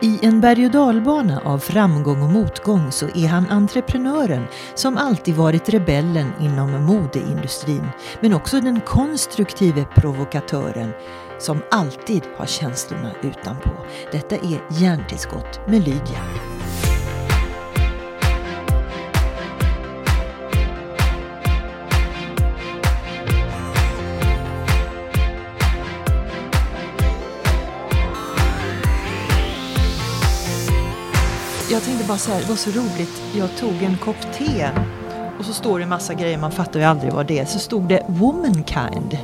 I en berg och dalbana av framgång och motgång så är han entreprenören som alltid varit rebellen inom modeindustrin men också den konstruktive provokatören som alltid har känslorna utanpå. Detta är Hjärntillskott med Lydia. Bara säga, det var så roligt. Jag tog en kopp te och så står det en massa grejer, man fattar ju aldrig vad det är. Så stod det Womankind.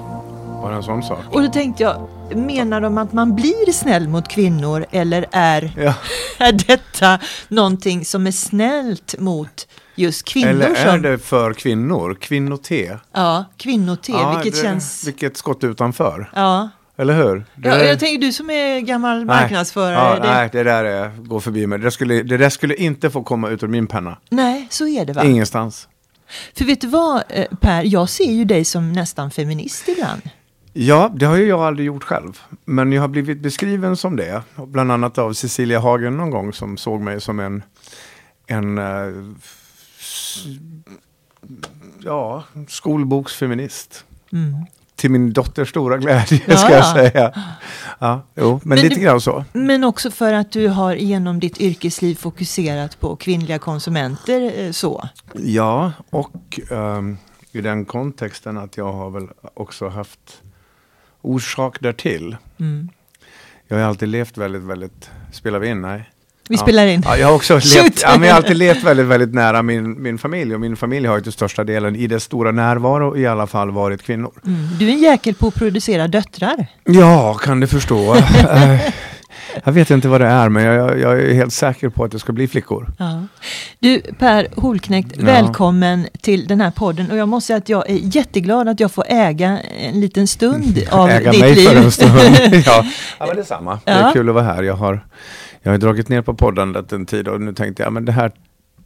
Var det en sån sak? Och då tänkte jag, menar de att man blir snäll mot kvinnor eller är, Ja. är detta någonting som är snällt mot just kvinnor? Eller är som, det för kvinnor? Kvinnote? Ja, kvinnote, Ja, vilket det- känns... Vilket skott utanför. Ja. Eller hur? Det Ja, jag tänker du som är gammal Nej. marknadsförare. Ja, det, Nej, det där är, går förbi mig. Det, skulle, det där skulle inte få komma ut ur min penna. nej, så är det va? Ingenstans. För vet du vad eh, Per, jag ser ju dig som nästan feminist ibland. Ja, det har ju jag aldrig gjort själv. Men jag har blivit beskriven som det. Bland annat av Cecilia Hagen någon gång som såg mig som en, en eh, ja, skolboksfeminist. Mm. Till min dotters stora glädje Ja, ska jag ja. säga. Ja, jo, men, Men lite du- grann så. Men också för att du har genom ditt yrkesliv fokuserat på kvinnliga konsumenter eh, så. Ja, och ehm, i den kontexten att jag har väl också haft orsak därtill. Mm. Jag har alltid levt väldigt, väldigt, spelar vi in? Nej. Vi spelar in. Ja, jag har också levt, ja, men jag har alltid levt väldigt, väldigt nära min, min familj och min familj har ju till största delen i dess stora närvaro i alla fall varit kvinnor. Mm. Du är en jäkel på att producera döttrar. Ja, kan du förstå. Jag vet inte vad det är, men jag, jag är helt säker på att det ska bli flickor. Ja. Du Per Holknekt, Ja. välkommen till den här podden. Och jag måste säga att jag är jätteglad att jag får äga en liten stund av Äga ditt mig liv. för en stund. ja. ja, men detsamma. Det Ja. är kul att vara här. Jag har, jag har dragit ner på poddandet en tid och nu tänkte jag, men det här,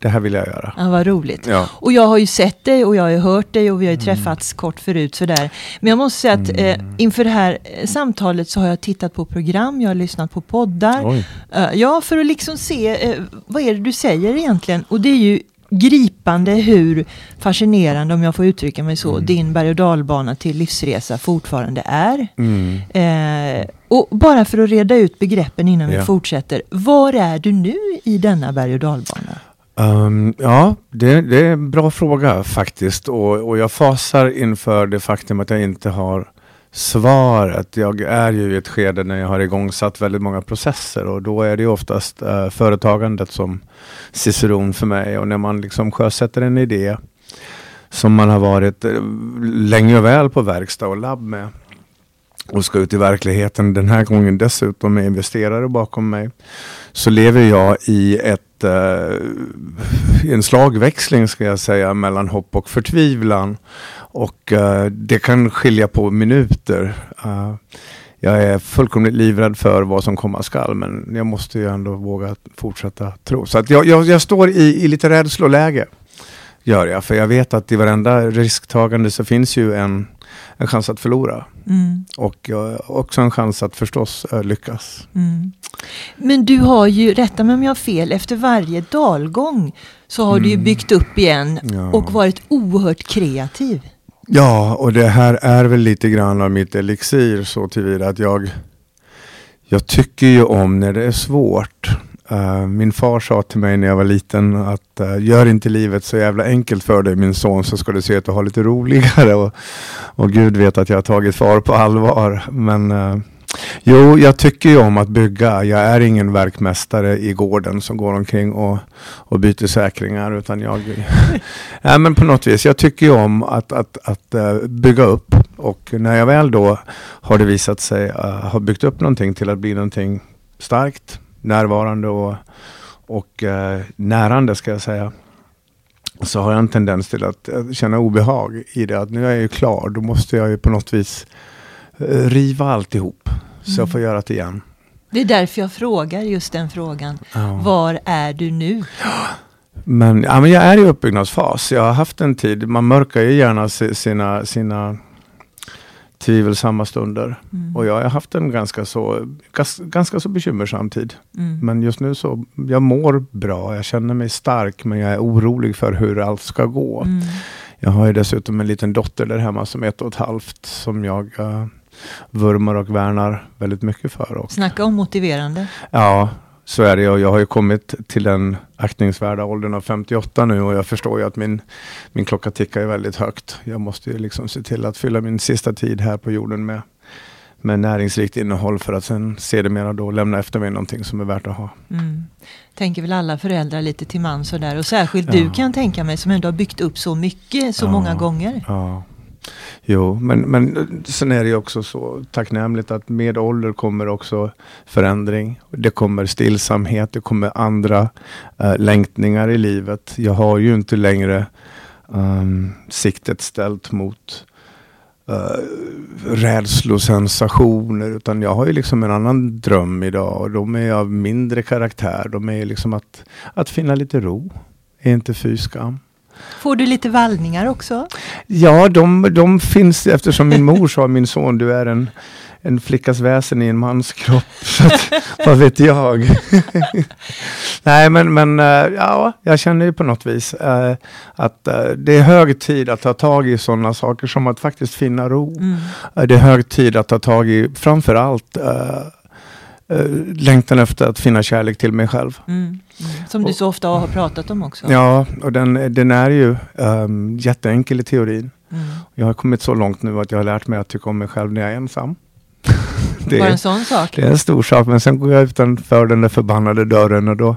det här vill jag göra. Ja, vad roligt. Ja. Och jag har ju sett dig och jag har ju hört dig och vi har Mm. ju träffats kort förut sådär. Men jag måste säga att eh, inför det här eh, samtalet så har jag tittat på program, jag har lyssnat på poddar. Eh, ja, för att liksom se eh, vad är det du säger egentligen. Och det är ju gripande hur fascinerande, om jag får uttrycka mig så, din berg och dalbana till livsresa fortfarande är. Mm. Eh, och bara för att reda ut begreppen innan vi Ja. fortsätter. Var är du nu i denna berg och dalbana? Um, ja, det, det är en bra fråga faktiskt. Och, och jag fasar inför det faktum att jag inte har svaret. Jag är ju i ett skede när jag har igångsatt väldigt många processer och då är det oftast uh, företagandet som ciceron för mig. Och när man liksom sjösätter en idé som man har varit eh, länge och väl på verkstad och labb med och ska ut i verkligheten den här gången dessutom med investerare bakom mig så lever jag i ett, eh, en slagväxling ska jag säga mellan hopp och förtvivlan. Och eh, det kan skilja på minuter. Eh, jag är fullkomligt livrädd för vad som komma skall men jag måste ju ändå våga fortsätta tro. Så att jag, jag, jag står i, i lite rädsloläge. Gör jag, för jag vet att i varenda risktagande så finns ju en, en chans att förlora. Mm. Och eh, också en chans att förstås eh, lyckas. Mm. Men du har ju, rätta mig om jag har fel, efter varje dalgång så har du ju byggt upp igen Mm. Ja. och varit oerhört kreativ. Ja, och det här är väl lite grann av mitt elixir så tillvida att jag, jag tycker ju om när det är svårt. Eh, min far sa till mig när jag var liten att uh, gör inte livet så jävla enkelt för dig min son så ska du se att du har lite roligare. Och, och Gud vet att jag har tagit far på allvar. Men uh, jo, jag tycker ju om att bygga. Jag är ingen verkmästare i gården som går omkring och, och byter säkringar. Utan jag, ja, men på något vis. Jag tycker ju om att, att, att bygga upp. Och när jag väl då har det visat sig uh, ha byggt upp någonting till att bli någonting starkt, närvarande och, och eh, närande ska jag säga. Så har jag en tendens till att eh, känna obehag i det. Att nu är jag ju klar. Då måste jag ju på något vis eh, riva alltihop. Så jag får göra det igen. Det är därför jag frågar just den frågan. Ja. Var är du nu? Men, ja, men jag är i uppbyggnadsfas. Jag har haft en tid, man mörkar ju gärna si- sina, sina tvivelsamma stunder. Mm. Och jag har haft en ganska så, ganska, ganska så bekymmersam tid. Mm. Men just nu så, jag mår bra, jag känner mig stark, men jag är orolig för hur allt ska gå. Mm. Jag har ju dessutom en liten dotter där hemma som är ett och ett halvt som jag uh, vurmar och värnar väldigt mycket för. Och, Snacka om motiverande. Ja, så är det. Jag, jag har ju kommit till den aktningsvärda åldern av 58 nu och jag förstår ju att min, min klocka tickar väldigt högt. Jag måste ju liksom se till att fylla min sista tid här på jorden med, med näringsrikt innehåll för att sen sedermera då lämna efter mig någonting som är värt att ha. Mm. Tänker väl alla föräldrar lite till mans och där och särskilt ja. du kan tänka mig som ändå har byggt upp så mycket så ja. många gånger. Ja. Jo, men, men sen är det ju också så tacknämligt att med ålder kommer också förändring. Det kommer stillsamhet, det kommer andra eh, längtningar i livet. Jag har ju inte längre um, siktet ställt mot uh, rädslosensationer utan jag har ju liksom en annan dröm idag och de är av mindre karaktär. De är liksom att, att finna lite ro, är inte fy skam. Får du lite vallningar också? Ja, de, de finns eftersom min mor sa min son, du är en, en flickas väsen i en mans kropp. Så att, vad vet jag? Nej, men, men eh, ja, jag känner ju på något vis uh, att uh, det är hög tid att ta tag i sådana saker som att faktiskt finna ro. Mm. Uh, det är hög tid att ta tag i framför allt uh, längtan efter att finna kärlek till mig själv. Mm, mm. Som du så ofta har pratat om också. Ja, och den, den är ju um, jätteenkel i teorin. Mm. Jag har kommit så långt nu att jag har lärt mig att tycka om mig själv när jag är ensam. det, Bara en sån sak? Det är en stor sak, men sen går jag utanför den där förbannade dörren och då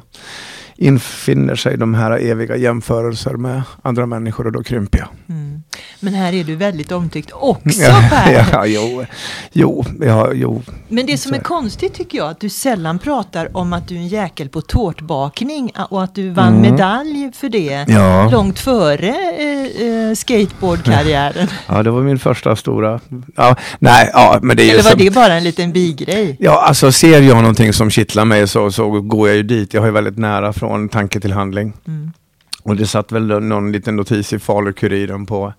infinner sig de här eviga jämförelser med andra människor och då krymper jag. Mm. Men här är du väldigt omtyckt också ja, Per. Ja, jo, jo, ja, jo. Men det som är konstigt tycker jag att du sällan pratar om att du är en jäkel på tårtbakning och att du vann mm. medalj för det ja. långt före eh, eh, skateboardkarriären. Ja, det var min första stora. Ja, nej, ja, men det är Eller var som... det bara en liten bigrej? Ja, alltså ser jag någonting som kittlar mig så, så går jag ju dit. Jag har ju väldigt nära från tanke till handling. Mm. Och det satt väl någon liten notis i Falu-Kuriren på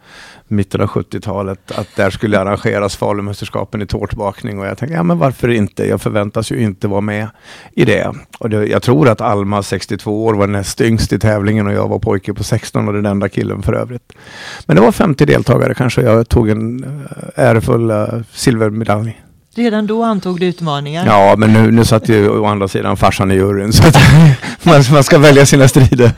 mitten av 70-talet att där skulle arrangeras Falumästerskapen i tårtbakning och jag tänkte, ja men varför inte? Jag förväntas ju inte vara med i det. Och det, jag tror att Alma, 62 år, var näst yngst i tävlingen och jag var pojke på 16 och den enda killen för övrigt. Men det var 50 deltagare kanske, jag tog en eh, ärefull eh, silvermedalj. Redan då antog du utmaningar? Ja, men nu, nu satt ju å andra sidan farsan i juryn. Så att man, man ska välja sina strider.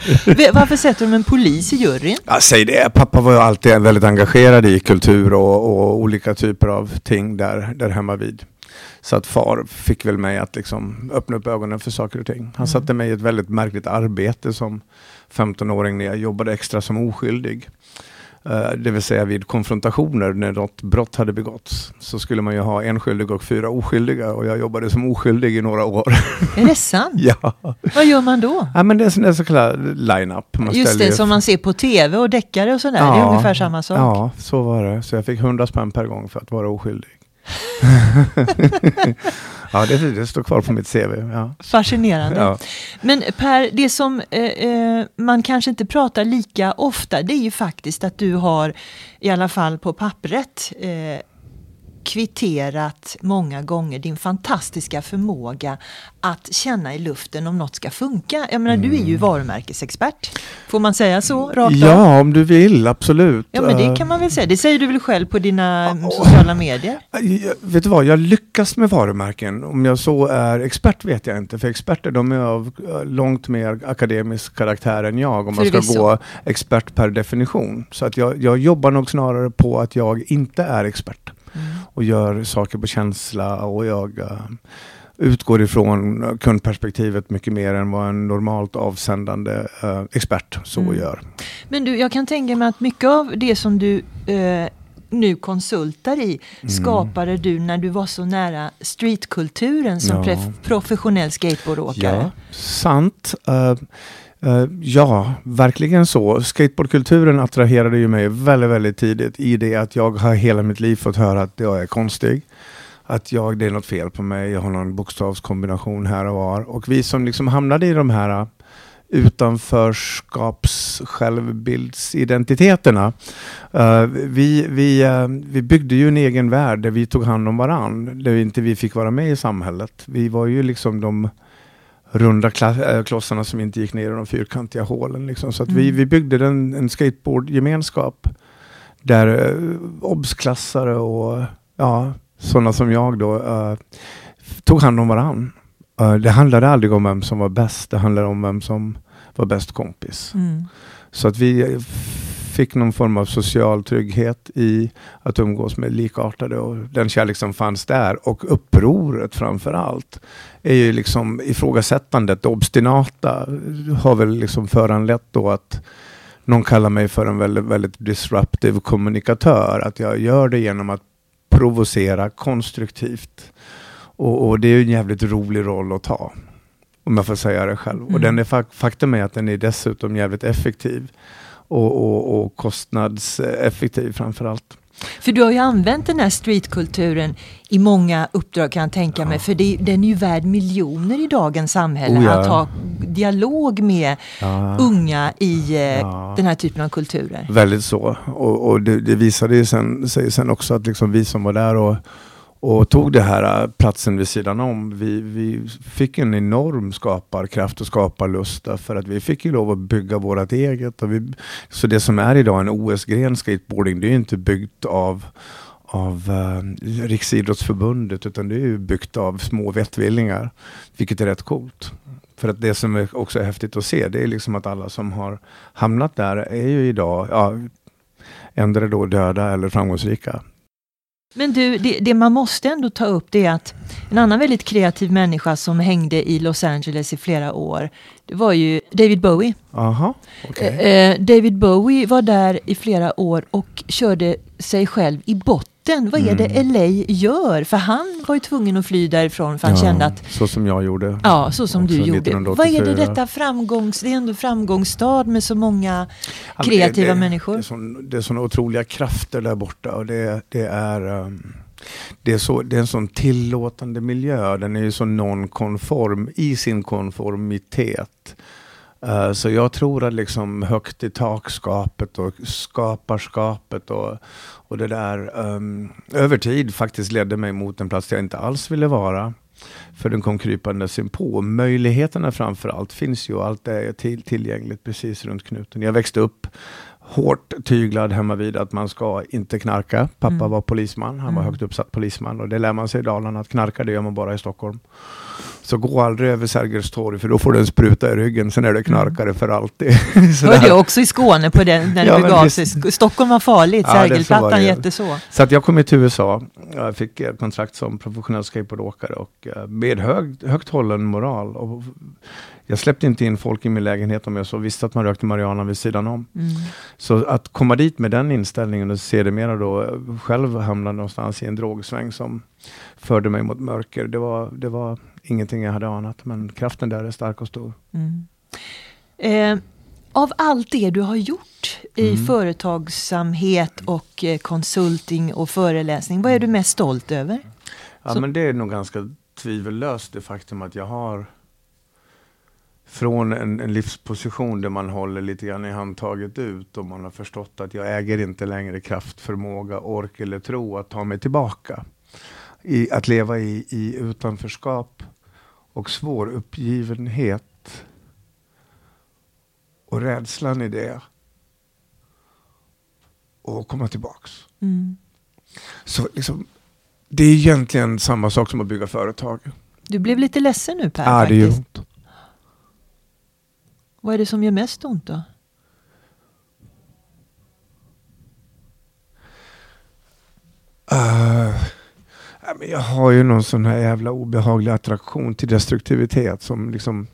Varför sätter de en polis i juryn? Ja, säg det. Pappa var ju alltid väldigt engagerad i kultur och, och olika typer av ting där, där hemma vid. Så att far fick väl mig att liksom öppna upp ögonen för saker och ting. Han mm. satte mig i ett väldigt märkligt arbete som 15-åring när jag jobbade extra som oskyldig. Eh, det vill säga vid konfrontationer när något brott hade begåtts så skulle man ju ha en skyldig och fyra oskyldiga och jag jobbade som oskyldig i några år. Är det sant? ja. Vad gör man då? Ja, men det är en så kallad line-up. Just det, som man ser på tv och deckare och sådär. Ja, det är ungefär samma sak. Ja, så var det. Så jag fick hundra spänn per gång för att vara oskyldig. ja, det, det, står kvar på mitt CV. Ja. Fascinerande. Ja. Men Per, det som eh, eh, man kanske inte pratar lika ofta, det är ju faktiskt att du har, i alla fall på pappret, eh, kvitterat många gånger din fantastiska förmåga att känna i luften om något ska funka. Jag menar, mm. du är ju mm. varumärkesexpert. Får man säga så? Rakt ja, om du vill, absolut. Ja, men det eh. kan man väl säga. Det säger du väl själv på dina oh. sociala medier? Vet du vad, jag lyckas med varumärken. Om jag så är expert vet jag inte, för experter de är av eh, långt mer akademisk karaktär än jag, om man ska gå expert per definition. Så att jag, jag jobbar nog snarare på att jag inte är expert och gör saker på känsla och jag uh, utgår ifrån kundperspektivet mycket mer än vad en normalt avsändande uh, expert så mm. gör. Men du, jag kan tänka mig att mycket av det som du uh, nu konsultar i mm. skapade du när du var så nära streetkulturen som ja. professionell skateboardåkare. Ja, sant. Uh, Eh, ja, verkligen så. Skateboardkulturen attraherade ju mig väldigt, väldigt tidigt i det att jag har hela mitt liv fått höra att jag är konstig. Att jag, det är något fel på mig, jag har någon bokstavskombination här och var. Och vi som liksom hamnade i de här eh, utanförskaps självbildsidentiteterna. Uh, eh, vi, vi, uh, vi byggde ju en egen värld där vi tog hand om varann, där vi inte vi fick vara med i samhället. Vi var ju liksom de runda klossarna som inte gick ner i de fyrkantiga hålen. Liksom. Så att mm. vi, vi byggde en, en skateboardgemenskap där uh, obsklassare och ja, sådana som jag då uh, tog hand om varann. Uh, det handlade aldrig om vem som var bäst, det handlade om vem som var bäst kompis. Mm. Så att vi fick någon form av social trygghet i att umgås med likartade och den kärlek som fanns där. Och upproret framför allt är ju liksom ifrågasättandet, det obstinata har väl liksom föranlett då att någon kallar mig för en väldigt, väldigt disruptive kommunikatör. Att jag gör det genom att provocera konstruktivt. Och, och, det är en jävligt rolig roll att ta. Om jag får säga det själv. Mm. Och den är, faktum är att den är dessutom jävligt effektiv. Och, och, och kostnadseffektiv framför allt. För du har ju använt den här streetkulturen i många uppdrag kan jag tänka ja. mig. För det, den är ju värd miljoner i dagens samhälle. Oh ja. Att ha dialog med ja. unga i eh, den här typen av kulturer. Väldigt så. Och, och det, det visade ju sen, sig sen också att liksom vi som var där och och tog det här äh, platsen vid sidan om. Vi, vi fick en enorm skaparkraft och skaparlust för att vi fick ju lov att bygga vårt eget. Och vi, så det som är idag en OS-gren skateboarding, det är ju inte byggt av av eh, Riksidrottsförbundet utan det är ju byggt av små vettvillingar. Vilket är rätt coolt. För att det som är också är häftigt att se det är liksom att alla som har hamnat där är ju idag ja, ändå då döda eller framgångsrika. Men du, det, det, man måste ändå ta upp det är att en annan väldigt kreativ människa som hängde i Los Angeles i flera år, det var ju David Bowie. Aha, okay. eh, David Bowie var där i flera år och körde sig själv i botten mitten. Vad är det mm. LA gör? För han var ju tvungen att fly därifrån för han ja, kände att... Så som jag gjorde. Ja, så som du gjorde. Vad är det detta framgångs... Det är ändå framgångsstad med så många kreativa det, det, människor. Det är, sån, det är såna otroliga krafter där borta och det, det är... Um, det är, så, det är en sån tillåtande miljö. Den är ju så nonkonform i sin konformitet. Uh, så jag tror att liksom högt i takskapet och skaparskapet och, och det där um, över tid faktiskt ledde mig mot en plats där jag inte alls ville vara. För den kom krypande på. Möjligheterna framför allt finns ju och allt är till, tillgängligt precis runt knuten. Jag växte upp hårt tyglad hemma vid att man ska inte knarka. Pappa mm. var polisman, han var mm. högt uppsatt polisman och det lär man sig i Dalarna att knarka det gör man bara i Stockholm. Så gå aldrig över Sergels torg för då får du en spruta i ryggen, sen är det knarkare mm. för alltid. Var det också i Skåne på den, när ja, det begav sig? Stockholm var farligt, ja, Sergelplattan jätteså. Så att jag kom till USA, jag fick ett kontrakt som professionell skateboardåkare och eh, med hög, högt hållen moral. Och jag släppte inte in folk i min lägenhet om jag så visste att man rökte marijuana vid sidan om. Mm. Så att komma dit med den inställningen och sedermera då själv hamna någonstans i en drogsväng som förde mig mot mörker, det var, det var ingenting jag hade anat. Men kraften där är stark och stor. Mm. Eh, av allt det du har gjort i mm. företagsamhet och eh, konsulting och föreläsning, vad är du mest stolt över? Ja, Så. men det är nog ganska tvivellöst det faktum att jag har från en, en, livsposition där man håller lite grann i handtaget ut och man har förstått att jag äger inte längre kraft, förmåga, ork eller tro att ta mig tillbaka. I, att leva i, i utanförskap och svår uppgivenhet och rädslan i det och komma tillbaks. Mm. Så liksom, det är egentligen samma sak som att bygga företag. Du blev lite ledsen nu Per. Ja, faktiskt. det gör ont. Vad är det som gör mest ont då? Uh, jag har ju någon sån här jävla obehaglig attraktion till destruktivitet som liksom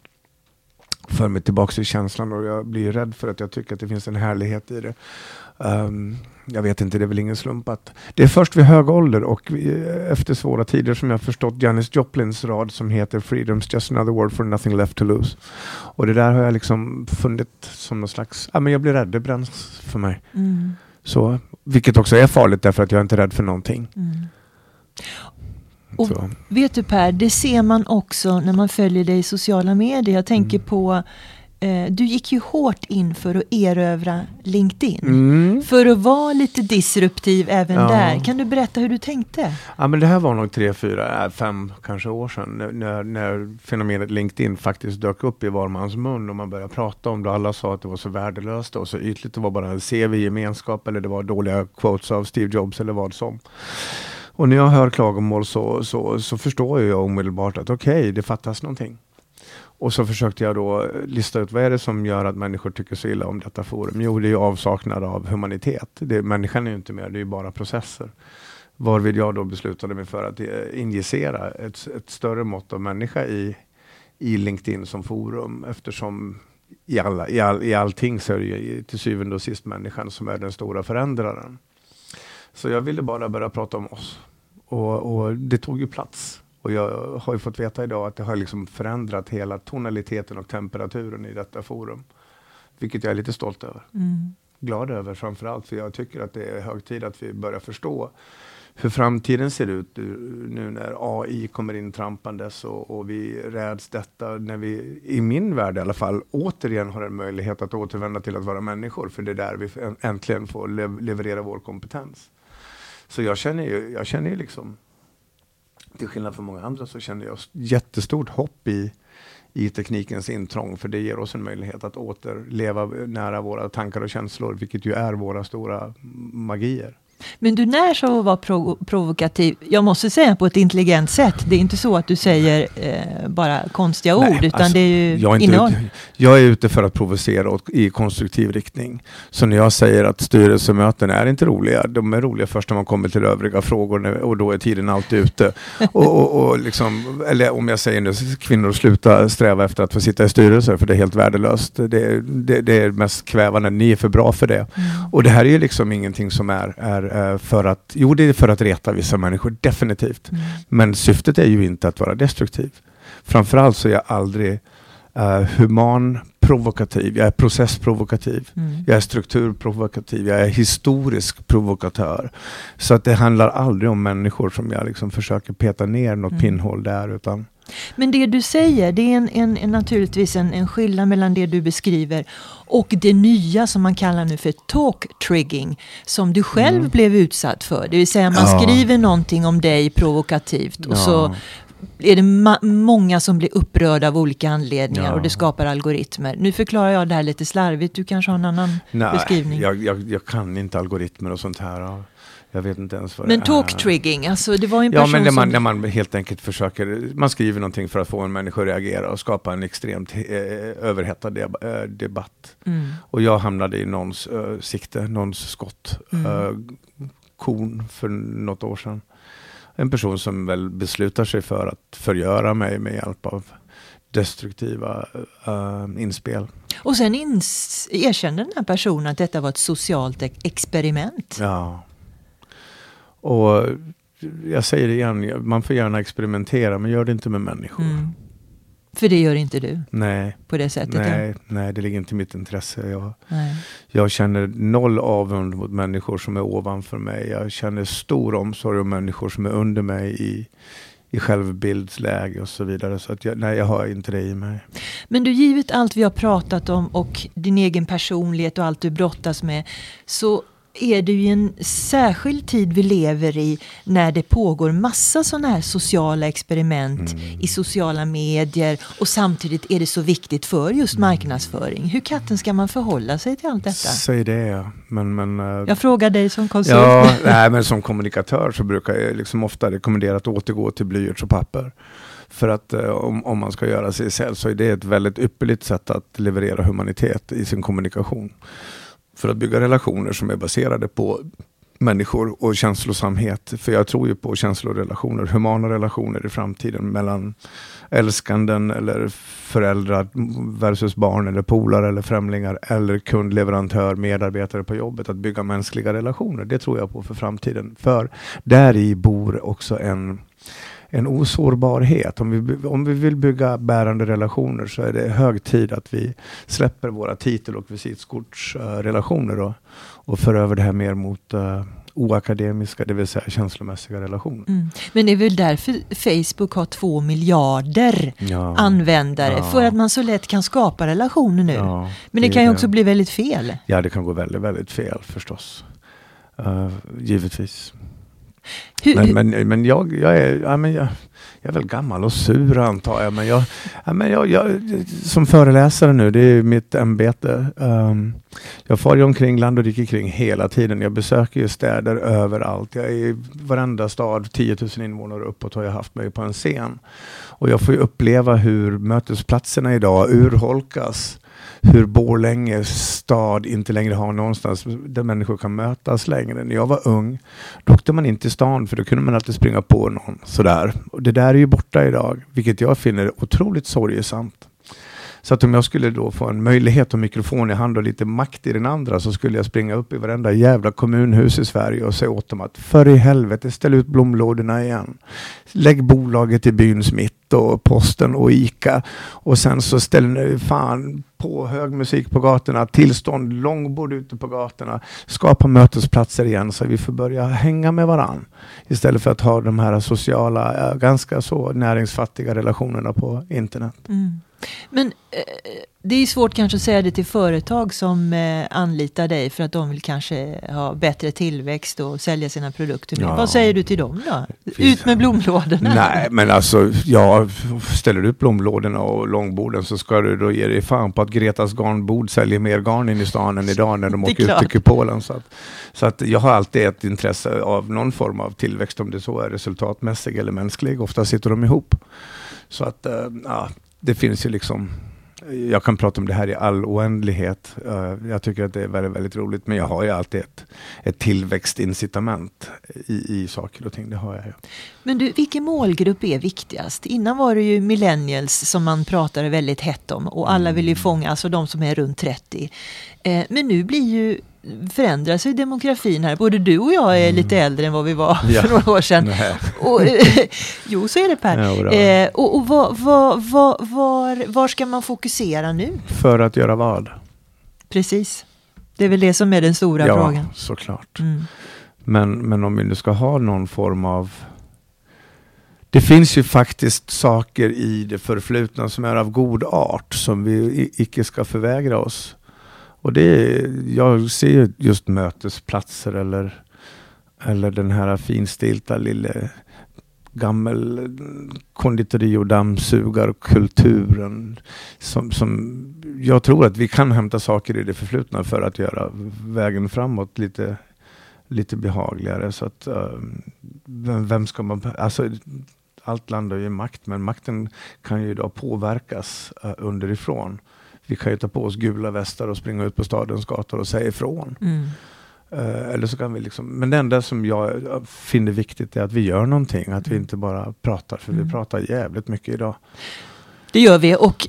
för mig tillbaka till känslan och jag blir rädd för att jag tycker att det finns en härlighet i det. Um, jag vet inte, det är väl ingen slump att det är först vid hög ålder och efter svåra tider som jag förstått Janis Joplins rad som heter Freedom's just another word for nothing left to lose. Och det där har jag liksom funnit som någon slags, ja men jag blir rädd, det bränns för mig. Mm. Så, vilket också är farligt därför att jag är inte rädd för någonting. Mm. Och Så. vet du Per, det ser man också när man följer dig i sociala medier. Jag tänker mm. på eh, du gick ju hårt in för att erövra LinkedIn. Mm. För att vara lite disruptiv även Ja. där. Kan du berätta hur du tänkte? Ja, men det här var nog tre, fyra, äh, fem kanske år sedan när, när, när fenomenet LinkedIn faktiskt dök upp i var mans mun och man började prata om det. Alla sa att det var så värdelöst och så ytligt. Det var bara en CV-gemenskap eller det var dåliga quotes av Steve Jobs eller vad som. Och när jag hör klagomål så, så, så förstår jag omedelbart att okej, det fattas någonting. Och så försökte jag då lista ut vad är det som gör att människor tycker så illa om detta forum? Jo, det är ju avsaknad av humanitet. Det, människan är ju inte med, det är ju bara processer. Varvid jag då beslutade mig för att eh, injicera ett, ett större mått av människa i, i LinkedIn som forum eftersom i, alla, i, all, i allting så är det ju till syvende och sist människan som är den stora förändraren. Så jag ville bara börja prata om oss. Och, och det tog ju plats. Och jag har ju fått veta idag att det har liksom förändrat hela tonaliteten och temperaturen i detta forum. Vilket jag är lite stolt över. Mm. Glad över framförallt, för jag tycker att det är hög tid att vi börjar förstå hur framtiden ser ut nu när AI kommer in trampandes och, och vi räds detta när vi, i min värld i alla fall, återigen har en möjlighet att återvända till att vara människor. För det är där vi äntligen får lev leverera vår kompetens. Så jag känner ju, jag känner ju liksom, till skillnad från många andra så känner jag jättestort hopp i, i teknikens intrång. För det ger oss en möjlighet att återleva nära våra tankar och känslor, vilket ju är våra stora magier. Men du närs av att vara provo provokativ, jag måste säga på ett intelligent sätt. Det är inte så att du säger eh, bara konstiga Nej, ord, utan alltså, det är ju jag är, inte innehåll. ute, jag är ute för att provocera åt, i konstruktiv riktning. Så när jag säger att styrelsemöten är inte roliga, de är roliga först när man kommer till övriga frågor och då är tiden alltid ute. och, och, och liksom, eller om jag säger nu, kvinnor sluta sträva efter att få sitta i styrelser för det är helt värdelöst. Det, det, det är mest kvävande, ni är för bra för det. Mm. Och det här är ju liksom ingenting som är, är är för att, jo det är för att reta vissa människor, definitivt. Mm. Men syftet är ju inte att vara destruktiv. Framförallt så är jag aldrig uh, human provokativ, jag är processprovokativ, Mm. jag är strukturprovokativ, jag är historisk provokatör. Så att det handlar aldrig om människor som jag liksom försöker peta ner något Mm. pinnhål där, utan Men det du säger, det är en, en, en, naturligtvis en, en skillnad mellan det du beskriver och det nya som man kallar nu för talk trigging, som du själv Mm. blev utsatt för. Det vill säga man Ja. skriver någonting om dig provokativt och Ja. så är det ma- många som blir upprörda av olika anledningar Ja. och det skapar algoritmer. Nu förklarar jag det här lite slarvigt, du kanske har en annan nej, beskrivning. jag, jag, jag kan inte algoritmer och sånt här. Ja. Jag vet inte ens vad Men det talk är. trigging, alltså det var en Ja, person men när man, som... när man helt enkelt försöker, man skriver någonting för att få en människa att reagera och skapa en extremt eh, överhettad eh, debatt. Mm. Och jag hamnade i någons eh, sikte, någons skott, Mm. eh, kon för något år sedan. En person som väl beslutar sig för att förgöra mig med hjälp av destruktiva eh, inspel. Och sen ins- erkände den här personen att detta var ett socialt ex- experiment. Ja. Och jag säger det igen, man får gärna experimentera men gör det inte med människor. Mm. För det gör inte du Nej, på det sättet. ja. nej, nej, det ligger inte i mitt intresse. Jag, Nej. jag känner noll avund mot människor som är ovanför mig. Jag känner stor omsorg om människor som är under mig i, i självbildsläge och så vidare. Så att jag, nej, jag har inte det i mig. Men du, givet allt vi har pratat om och din egen personlighet och allt du brottas med så är det ju en särskild tid vi lever i när det pågår massa sådana här sociala experiment Mm. i sociala medier och samtidigt är det så viktigt för just Mm. marknadsföring. Hur katten ska man förhålla sig till allt detta? Säg det ja. Men, men, eh, Jag frågar dig som konsult. Ja, nej, men som kommunikatör så brukar jag liksom ofta rekommendera att återgå till blyerts och papper. För att eh, om, om man ska göra sig själv så är det ett väldigt ypperligt sätt att leverera humanitet i sin kommunikation. För att bygga relationer som är baserade på människor och känslosamhet. För jag tror ju på känslorelationer, humana relationer i framtiden mellan älskanden eller föräldrar versus barn eller polare eller främlingar eller kund, leverantör, medarbetare på jobbet. Att bygga mänskliga relationer, det tror jag på för framtiden. För där i bor också en en osårbarhet. Om vi, om vi vill bygga bärande relationer så är det hög tid att vi släpper våra titel och visitkortsrelationer och, och för över det här mer mot uh, oakademiska, det vill säga känslomässiga relationer. Mm. Men det är väl därför Facebook har två miljarder ja. användare, ja. för att man så lätt kan skapa relationer nu. Ja, Men det, det kan ju också bli väldigt fel. Ja, det kan gå väldigt, väldigt fel förstås. Uh, givetvis. Hur, men, men, men jag, jag, är, ja, men jag, jag är väl gammal och sur antar jag. Men jag, ja, men jag, jag som föreläsare nu, det är mitt ämbete. Um, jag far ju omkring land och rike kring hela tiden. Jag besöker ju städer överallt. Jag är i varenda stad, 10 000 invånare uppåt har jag haft mig på en scen. Och jag får ju uppleva hur mötesplatserna idag urholkas hur Borlänge stad inte längre har någonstans där människor kan mötas längre. När jag var ung, då åkte man inte i stan för då kunde man alltid springa på någon sådär. Och det där är ju borta idag, vilket jag finner otroligt sorgesamt. Så att om jag skulle då få en möjlighet och mikrofon i hand och lite makt i den andra så skulle jag springa upp i varenda jävla kommunhus i Sverige och säga åt dem att för i helvete ställ ut blomlådorna igen. Lägg bolaget i byns mitt och posten och ICA och sen så ställer ni fan på hög musik på gatorna, tillstånd, långbord ute på gatorna, skapa mötesplatser igen så vi får börja hänga med varann istället för att ha de här sociala, eh, ganska så näringsfattiga relationerna på internet. Mm. Men eh, det är svårt kanske att säga det till företag som eh, anlitar dig för att de vill kanske ha bättre tillväxt och sälja sina produkter. Ja. Vad säger du till dem då? Ut med blomlådorna? Nej, men alltså, ja, ställer du upp blomlådorna och långborden så ska du då ge dig fan på att Gretas garnbord säljer mer garn in i stan än idag när de åker ut till kupolen. Så, att, så att jag har alltid ett intresse av någon form av tillväxt, om det så är resultatmässig eller mänsklig. Ofta sitter de ihop. Så att, äh, ja, det finns ju liksom jag kan prata om det här i all oändlighet. Uh, jag tycker att det är väldigt, väldigt roligt, men jag har ju alltid ett, ett tillväxtincitament i, i saker och ting. Det har jag ju. Men du, vilken målgrupp är viktigast? Innan var det ju millennials som man pratade väldigt hett om och alla vill ju mm. fånga, alltså de som är runt 30. Uh, men nu blir ju förändrar sig demografin här. Både du och jag är mm. lite äldre än vad vi var ja. för några år sedan. Och, jo, så är det Per. Eh, och, och var, var, var, var, var ska man fokusera nu? För att göra vad? Precis. Det är väl det som är den stora ja, frågan. Ja, såklart. Mm. Men, men om vi nu ska ha någon form av det finns ju faktiskt saker i det förflutna som är av god art som vi icke ska förvägra oss. Och det jag ser just mötesplatser eller, eller den här finstilta lille gammel konditori och dammsugarkulturen. Som, som jag tror att vi kan hämta saker i det förflutna för att göra vägen framåt lite, lite behagligare. Så att, ehm, vem, vem, ska man... Alltså, allt landar ju i makt, men makten kan ju idag påverkas eh, underifrån vi kan ju ta på oss gula västar och springa ut på stadens gator och säga ifrån. Mm. Uh, eller så kan vi liksom, men det enda som jag finner viktigt är att vi gör någonting, att vi mm. inte bara pratar, för mm. vi pratar jävligt mycket idag. Det gör vi och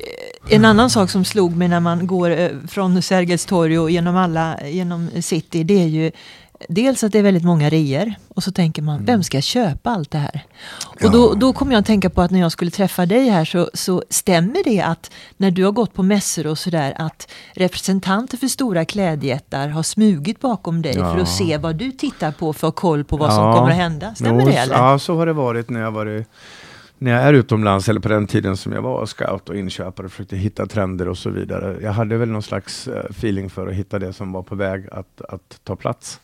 en annan sak som slog mig när man går eh, från Sergels torg och genom alla, genom city, det är ju dels att det är väldigt många reor och så tänker man, mm. vem ska köpa allt det här? Ja. Och då, då kommer jag att tänka på att när jag skulle träffa dig här så, så stämmer det att när du har gått på mässor och sådär att representanter för stora klädjättar har smugit bakom dig ja. för att se vad du tittar på för att ha koll på vad ja. som kommer att hända. Stämmer jo, det eller? Ja, så har det varit när jag varit när jag är utomlands, eller på den tiden som jag var scout och inköpare, och försökte hitta trender och så vidare. Jag hade väl någon slags uh, feeling för att hitta det som var på väg att, att ta plats.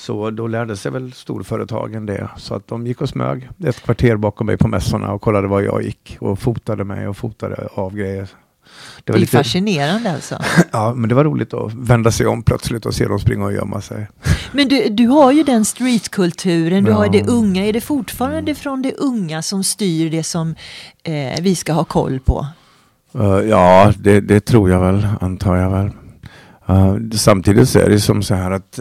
Så då lärde sig väl storföretagen det. Så att de gick och smög ett kvarter bakom mig på mässorna och kollade var jag gick och fotade mig och fotade av grejer. Det, var det är lite... fascinerande alltså. ja, men det var roligt att vända sig om plötsligt och se dem springa och gömma sig. Men du, du har ju den streetkulturen, du ja. har det unga. Är det fortfarande från det unga som styr det som eh, vi ska ha koll på? Uh, ja, det, det, tror jag väl, antar jag väl. Uh, samtidigt så är det som så här att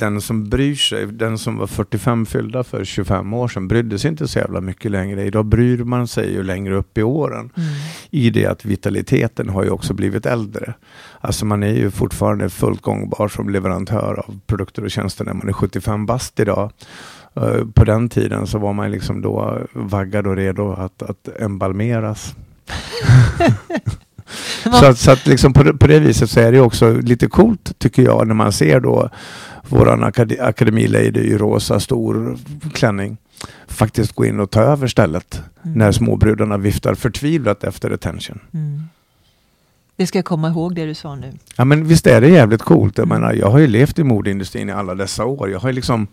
den som bryr sig, den som var 45 fyllda för 25 år sedan, brydde sig inte så jävla mycket längre. Idag bryr man sig ju längre upp i åren. Mm. I det att vitaliteten har ju också blivit äldre. Alltså man är ju fortfarande fullt gångbar som leverantör av produkter och tjänster när man är 75 bast idag. Uh, på den tiden så var man liksom då vaggad och redo att, att embalmeras. så att, så att liksom på, på det viset så är det också lite coolt tycker jag när man ser då våran akad akademilady i rosa stor klänning faktiskt gå in och ta över stället mm. när småbrudarna viftar förtvivlat efter attention. Mm. Det ska jag komma ihåg det du sa nu. Ja men visst är det jävligt coolt. Jag mm. menar, jag har ju levt i modeindustrin i alla dessa år. Jag har ju liksom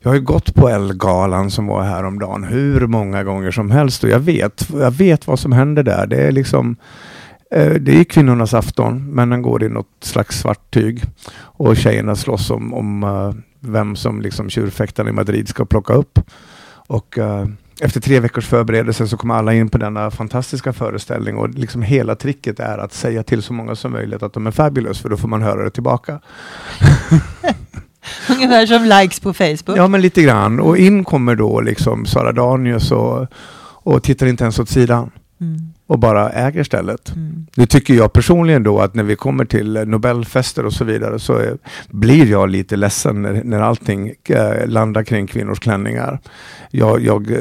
jag har ju gått på Elgalan som var häromdagen hur många gånger som helst och jag vet, jag vet vad som händer där. Det är liksom det är kvinnornas afton. Männen går i något slags svart tyg och tjejerna slåss om, om uh, vem som liksom tjurfäktarna i Madrid ska plocka upp. Och uh, efter tre veckors förberedelse så kommer alla in på denna fantastiska föreställning och liksom hela tricket är att säga till så många som möjligt att de är fabulous för då får man höra det tillbaka. Ungefär som likes på Facebook. Ja, men lite grann. Och in kommer då liksom Sara Danius och, och tittar inte ens åt sidan. Mm. Och bara äger stället. Mm. Nu tycker jag personligen då att när vi kommer till Nobelfester och så vidare så är, blir jag lite ledsen när, när allting äh, landar kring kvinnors klänningar. Jag, jag äh,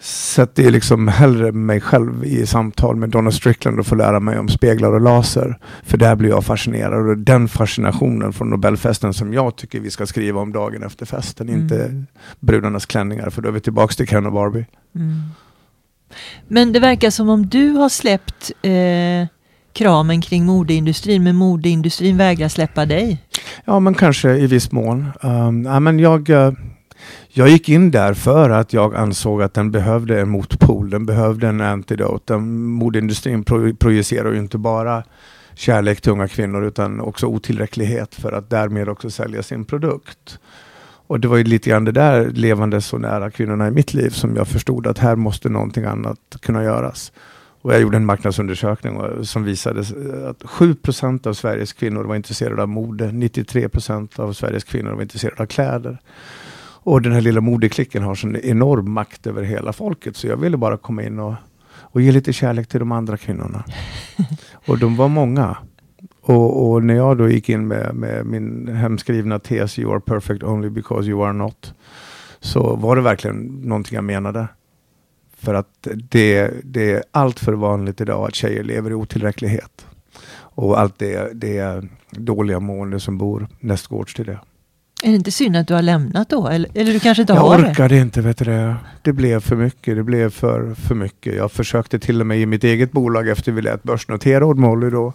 sätter liksom hellre mig själv i samtal med Donna Strickland och får lära mig om speglar och laser. För där blir jag fascinerad och den fascinationen från Nobelfesten som jag tycker vi ska skriva om dagen efter festen. Mm. Inte brudarnas klänningar för då är vi tillbaka till Ken och Barbie. Men det verkar som om du har släppt eh, kramen kring modeindustrin, men modeindustrin vägrar släppa dig. Ja, men kanske i viss mån. Ehm, um, ja, men jag, eh, jag gick in där för att jag ansåg att den behövde en motpol, den behövde en antidote. Modeindustrin pro projicerar ju inte bara kärlek till unga kvinnor utan också otillräcklighet för att därmed också sälja sin produkt. Och det var ju lite grann det där levande så nära kvinnorna i mitt liv som jag förstod att här måste någonting annat kunna göras. Och jag gjorde en marknadsundersökning som visade att 7% av Sveriges kvinnor var intresserade av mode. 93% av Sveriges kvinnor var intresserade av kläder. Och den här lilla modeklicken har sån enorm makt över hela folket. Så jag ville bara komma in och, och ge lite kärlek till de andra kvinnorna. och de var många. Och, och, när jag då gick in med, med, min hemskrivna tes You are perfect only because you are not. Så var det verkligen någonting jag menade. För att det, det är allt för vanligt idag att tjejer lever i otillräcklighet. Och allt det, det dåliga mående som bor nästgårds till det. Är det inte synd att du har lämnat då? Eller, eller du kanske inte jag har det? Jag orkade inte, vet du det. Det blev för mycket. Det blev för, för mycket. Jag försökte till och med i mitt eget bolag efter vi lät börsnotera Odd Molly då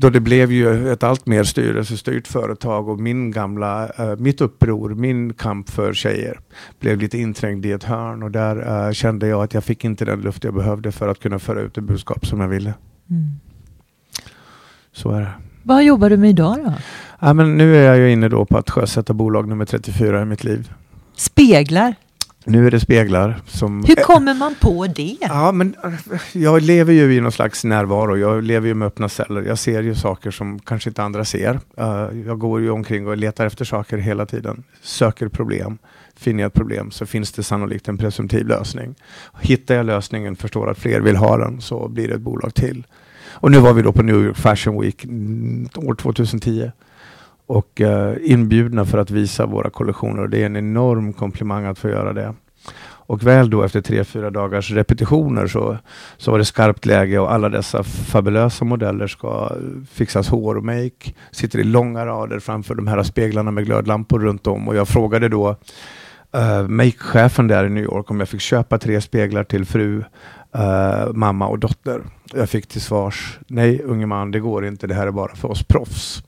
då det blev ju ett allt mer styrelsestyrt företag och min gamla, uh, mitt uppror, min kamp för tjejer blev lite inträngd i ett hörn och där uh, kände jag att jag fick inte den luft jag behövde för att kunna föra ut det budskap som jag ville. Mm. Så är det. Vad jobbar du med idag då? Ja, men nu är jag ju inne då på att sjösätta bolag nummer 34 i mitt liv. Speglar? Nu är det speglar. Som, Hur kommer man på det? Ja, men eh, jag lever ju i någon slags närvaro. Jag lever ju med öppna celler. Jag ser ju saker som kanske inte andra ser. Uh, jag går ju omkring och letar efter saker hela tiden. Söker problem. Finner jag ett problem så finns det sannolikt en presumtiv lösning. Hittar jag lösningen, förstår att fler vill ha den, så blir det ett bolag till. Och nu var vi då på New York Fashion Week mm, år 2010 och eh, inbjudna för att visa våra kollektioner. Det är en enorm komplimang att få göra det. Och väl då efter tre, fyra dagars repetitioner så, så var det skarpt läge och alla dessa fabulösa modeller ska fixas hår och make. Sitter i långa rader framför de här speglarna med glödlampor runt om och jag frågade då uh, makechefen där i New York om jag fick köpa tre speglar till fru, uh, mamma och dotter. Jag fick till svars, nej unge man, det går inte, det här är bara för oss proffs.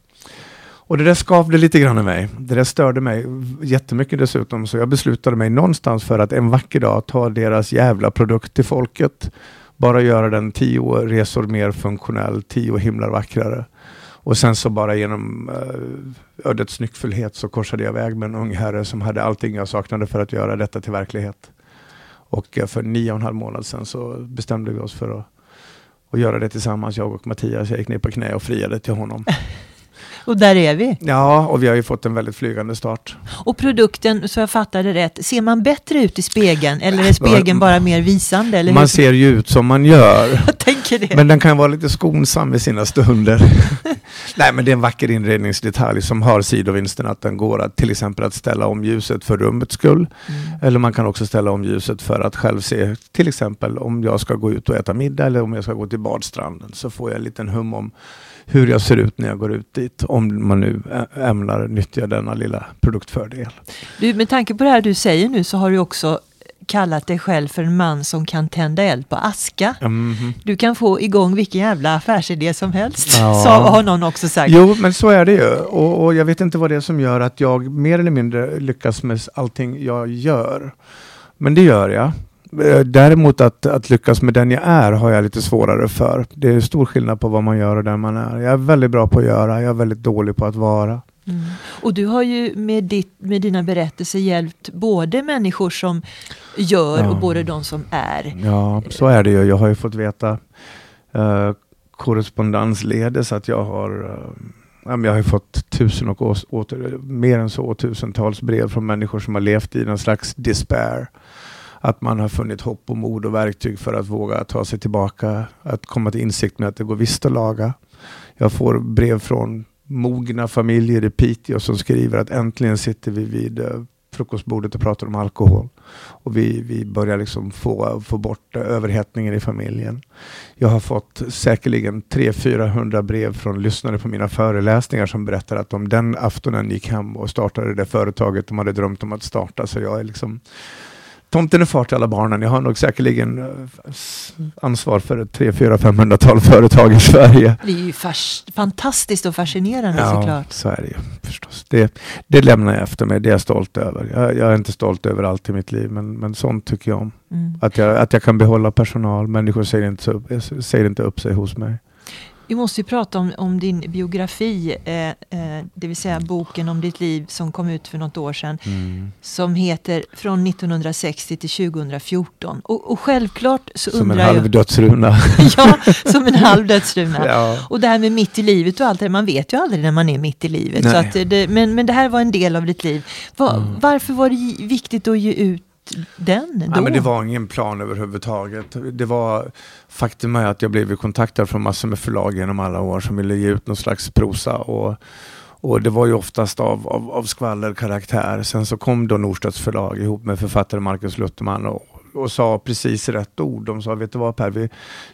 Och det där skavde lite grann i mig. Det där störde mig jättemycket dessutom. Så jag beslutade mig någonstans för att en vacker dag ta deras jävla produkt till folket. Bara göra den tio resor mer funktionell, tio himlar vackrare. Och sen så bara genom uh, ödets nyckfullhet så korsade jag väg med en ung herre som hade allting jag saknade för att göra detta till verklighet. Och uh, för nio och en halv månad sedan så bestämde vi oss för att, att göra det tillsammans, jag och Mattias. Jag gick ner på knä och friade till honom. Och där är vi. Ja, och vi har ju fått en väldigt flygande start. Och produkten, så jag fattade rätt, ser man bättre ut i spegeln eller är spegeln bara mer visande? Eller man hur? ser ju ut som man gör. Jag tänker det. Men den kan vara lite skonsam i sina stunder. Nej, men det är en vacker inredningsdetalj som har sidovinsten att den går att till exempel att ställa om ljuset för rummets skull. Mm. Eller man kan också ställa om ljuset för att själv se, till exempel om jag ska gå ut och äta middag eller om jag ska gå till badstranden så får jag en liten hum om hur jag ser ut när jag går ut dit. Om man nu ämnar nyttja denna lilla produktfördel. Du, med tanke på det här du säger nu så har du också kallat dig själv för en man som kan tända eld på aska. Mhm. Du kan få igång vilken jävla affärsidé som helst, Ja. så har någon också sagt. Jo, men så är det ju. Och, och jag vet inte vad det är som gör att jag mer eller mindre lyckas med allting jag gör. Men det gör jag. Eh, Däremot att, att lyckas med den jag är har jag lite svårare för. Det är stor skillnad på vad man gör och den man är. Jag är väldigt bra på att göra, jag är väldigt dålig på att vara. Mm. Och du har ju med, ditt, med dina berättelser hjälpt både människor som gör Ja. och både de som är. Ja, så är det ju. Jag har ju fått veta uh, korrespondensledes att jag har eh, men jag har fått tusen och åter, mer än så, tusentals brev från människor som har levt i någon slags despair. Att man har funnit hopp och mod och verktyg för att våga ta sig tillbaka. Att komma till insikt med att det går visst att laga. Jag får brev från mogna familjer i Piteå som skriver att äntligen sitter vi vid eh, frukostbordet och pratar om alkohol. Och vi, vi börjar liksom få, få bort eh, överhettningen i familjen. Jag har fått säkerligen 300-400 brev från lyssnare på mina föreläsningar som berättar att de den aftonen gick hem och startade det företaget de hade drömt om att starta. Så jag är liksom Tomten är far till alla barnen. Jag har nog säkerligen eh, ansvar för ett 3 4 500-tal företag i Sverige. Det är ju fantastiskt och fascinerande såklart. så är det ju förstås. Det, det lämnar jag efter mig, det är jag stolt över. Jag, jag är inte stolt över allt i mitt liv, men, men sånt tycker jag om. Mm. Att jag, att jag kan behålla personal, människor säger inte, upp, säger inte upp sig hos mig. Vi måste ju prata om, om din biografi, eh, eh, det vill säga boken om ditt liv som kom ut för något år sedan. Som heter Från 1960 till 2014. Och, och självklart så Som en undrar halv jag... dödsruna. ja, som en halv dödsruna. ja. Och det här med mitt i livet och allt det man vet ju aldrig när man är mitt i livet. Så att det, men, men det här var en del av ditt liv. Va, Mm. Varför var det viktigt att ge ut den då? Ja, men det var ingen plan överhuvudtaget. Det var faktum är att jag blev kontaktad från massor med förlag genom alla år som ville ge ut någon slags prosa. Och, och det var ju oftast av, av, av skvallerkaraktär. Sen så kom då Norstedts förlag ihop med författare Marcus Lutherman och, och sa precis rätt ord. De sa, vet du vad Per, vi,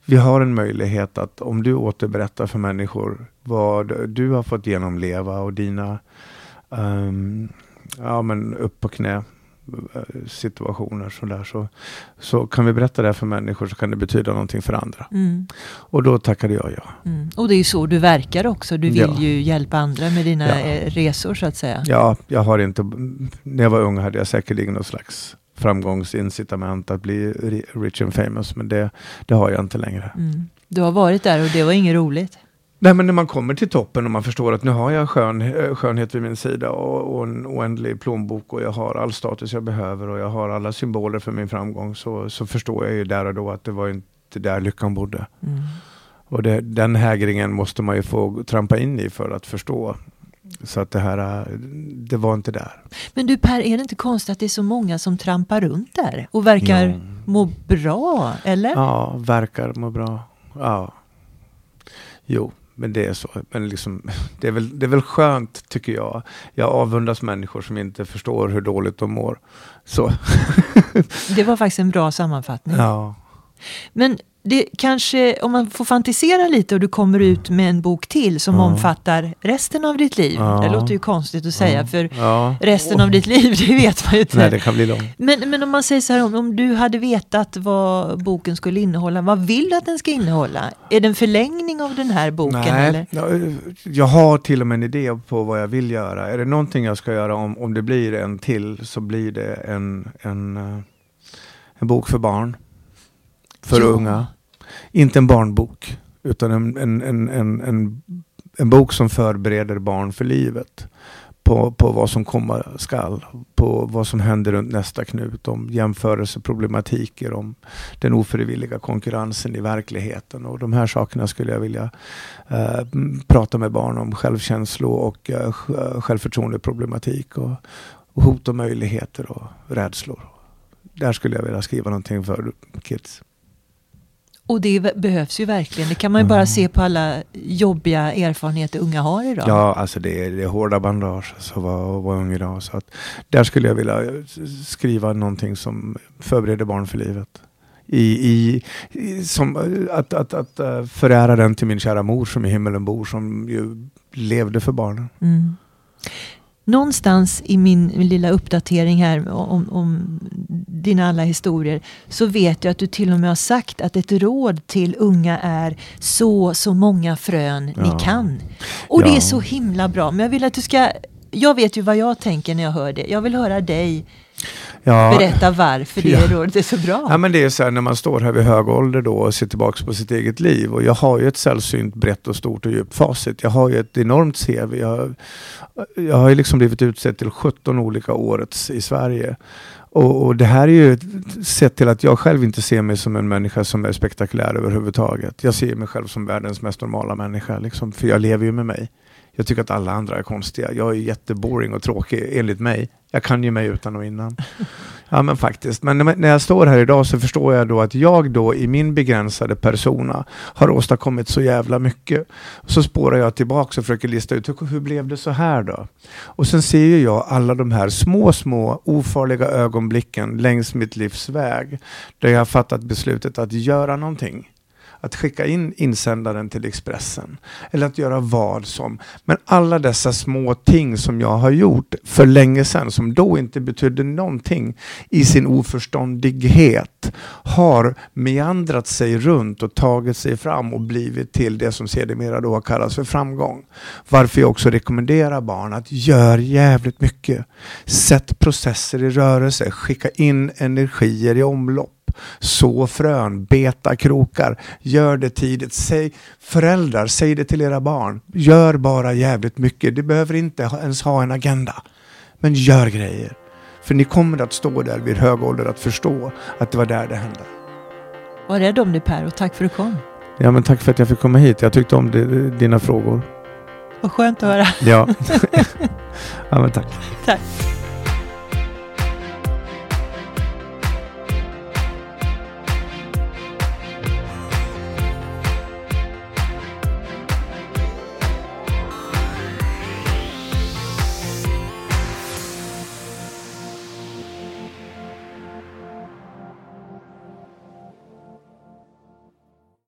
vi har en möjlighet att om du återberättar för människor vad du har fått genomleva och dina ehm, ja, men upp på knä situationer sådär, så, så kan vi berätta det för människor så kan det betyda någonting för andra. Mm, Och då tackade jag ja. mm. Och det är ju så du verkar också. Du vill Ja. ju hjälpa andra med dina Ja. eh, resor så att säga. Ja, jag har inte, när jag var ung hade jag säkerligen någon slags framgångsincitament att bli ri- rich and famous, men det, det har jag inte längre. Mm. Du har varit där och det var inget roligt. Nej, men när man kommer till toppen och man förstår att nu har jag skön, eh, skönhet vid min sida och, och en oändlig plånbok och jag har all status jag behöver och jag har alla symboler för min framgång så, så förstår jag ju där och då att det var inte där lyckan bodde. Mm. Och det, den hägringen måste man ju få trampa in i för att förstå. Så att det här, eh, det var inte där. Men du Per, är det inte konstigt att det är så många som trampar runt där och verkar Ja. må bra? Eller? Ja, verkar må bra. Ja. Jo, men det är så. Men liksom, det, är väl, det är väl skönt, tycker jag. Jag avundas människor som inte förstår hur dåligt de mår. Så, Det var faktiskt en bra sammanfattning. ja. Men det kanske, om man får fantisera lite och du kommer ut med en bok till som Ja. omfattar resten av ditt liv. Ja. Det låter ju konstigt att säga för ja. resten av ditt liv, det vet man ju inte. Nej, det kan bli långt. men, men om man säger så här, om, om du hade vetat vad boken skulle innehålla, vad vill du att den ska innehålla? Är det en förlängning av den här boken? Eller? Nej, jag, jag har till och med en idé på vad jag vill göra. Är det någonting jag ska göra om, om det blir en till så blir det en, en, eh, en bok för barn. För Ja. unga. Inte en barnbok, utan en, en, en, en, en, en bok som förbereder barn för livet. på, på vad som komma skall, på vad som händer runt nästa knut, om jämförelseproblematiker, om den ofrivilliga konkurrensen i verkligheten. Och de här sakerna skulle jag vilja eh, prata med barn om, självkänslo och eh, självförtroendeproblematik och, och hot och möjligheter och rädslor. Där skulle jag vilja skriva någonting för kids. Och det behövs ju verkligen. Det kan man ju bara mm. se på alla jobbiga erfarenheter unga har idag. Ja, alltså det är, det är hårda bandage alltså, att vara, vara ung idag. Så att där skulle jag vilja skriva någonting som förbereder barn för livet. I, i, i som, att, att, att uh, förära den till min kära mor som i himmelen bor, som ju levde för barnen. Mm någonstans i min, min lilla uppdatering här om, om dina alla historier så vet jag att du till och med har sagt att ett råd till unga är så, så många frön ja. ni kan. Och ja. det är så himla bra. Men jag vill att du ska, jag vet ju vad jag tänker när jag hör det. Jag vill höra dig Ja, Berätta varför det ja. rådet är så bra. Ja, men det är så här när man står här vid hög ålder då och ser tillbaka på sitt eget liv. Och jag har ju ett sällsynt brett och stort och djupt facit. Jag har ju ett enormt CV. Jag, jag har ju liksom blivit utsedd till 17 olika årets i Sverige. Och, och, det här är ju sett till att jag själv inte ser mig som en människa som är spektakulär överhuvudtaget. Jag ser mig själv som världens mest normala människa, liksom, för jag lever ju med mig. Jag tycker att alla andra är konstiga. Jag är jätteboring och tråkig enligt mig. Jag kan ju mig utan och innan. Ja men faktiskt. Men när jag står här idag så förstår jag då att jag då i min begränsade persona har åstadkommit så jävla mycket. Så spårar jag tillbaka och försöker lista ut hur blev det så här då? Och sen ser jag alla de här små, små ofarliga ögonblicken längs mitt livs väg där jag har fattat beslutet att göra någonting att skicka in insändaren till Expressen eller att göra vad som. Men alla dessa små ting som jag har gjort för länge sedan som då inte betydde någonting i sin oförståndighet har meandrat sig runt och tagit sig fram och blivit till det som sedermera då kallats för framgång. Varför jag också rekommenderar barn att gör jävligt mycket. Sätt processer i rörelse, skicka in energier i omlopp så frön, beta krokar, gör det tidigt. Säg, föräldrar, säg det till era barn. Gör bara jävligt mycket. Det behöver inte ens ha en agenda. Men gör grejer. För ni kommer att stå där vid hög ålder att förstå att det var där det hände. Var rädd om dig Per och tack för att du kom. Ja men tack för att jag fick komma hit. Jag tyckte om dina frågor. Vad skönt att höra. Ja. ja men tack. Tack.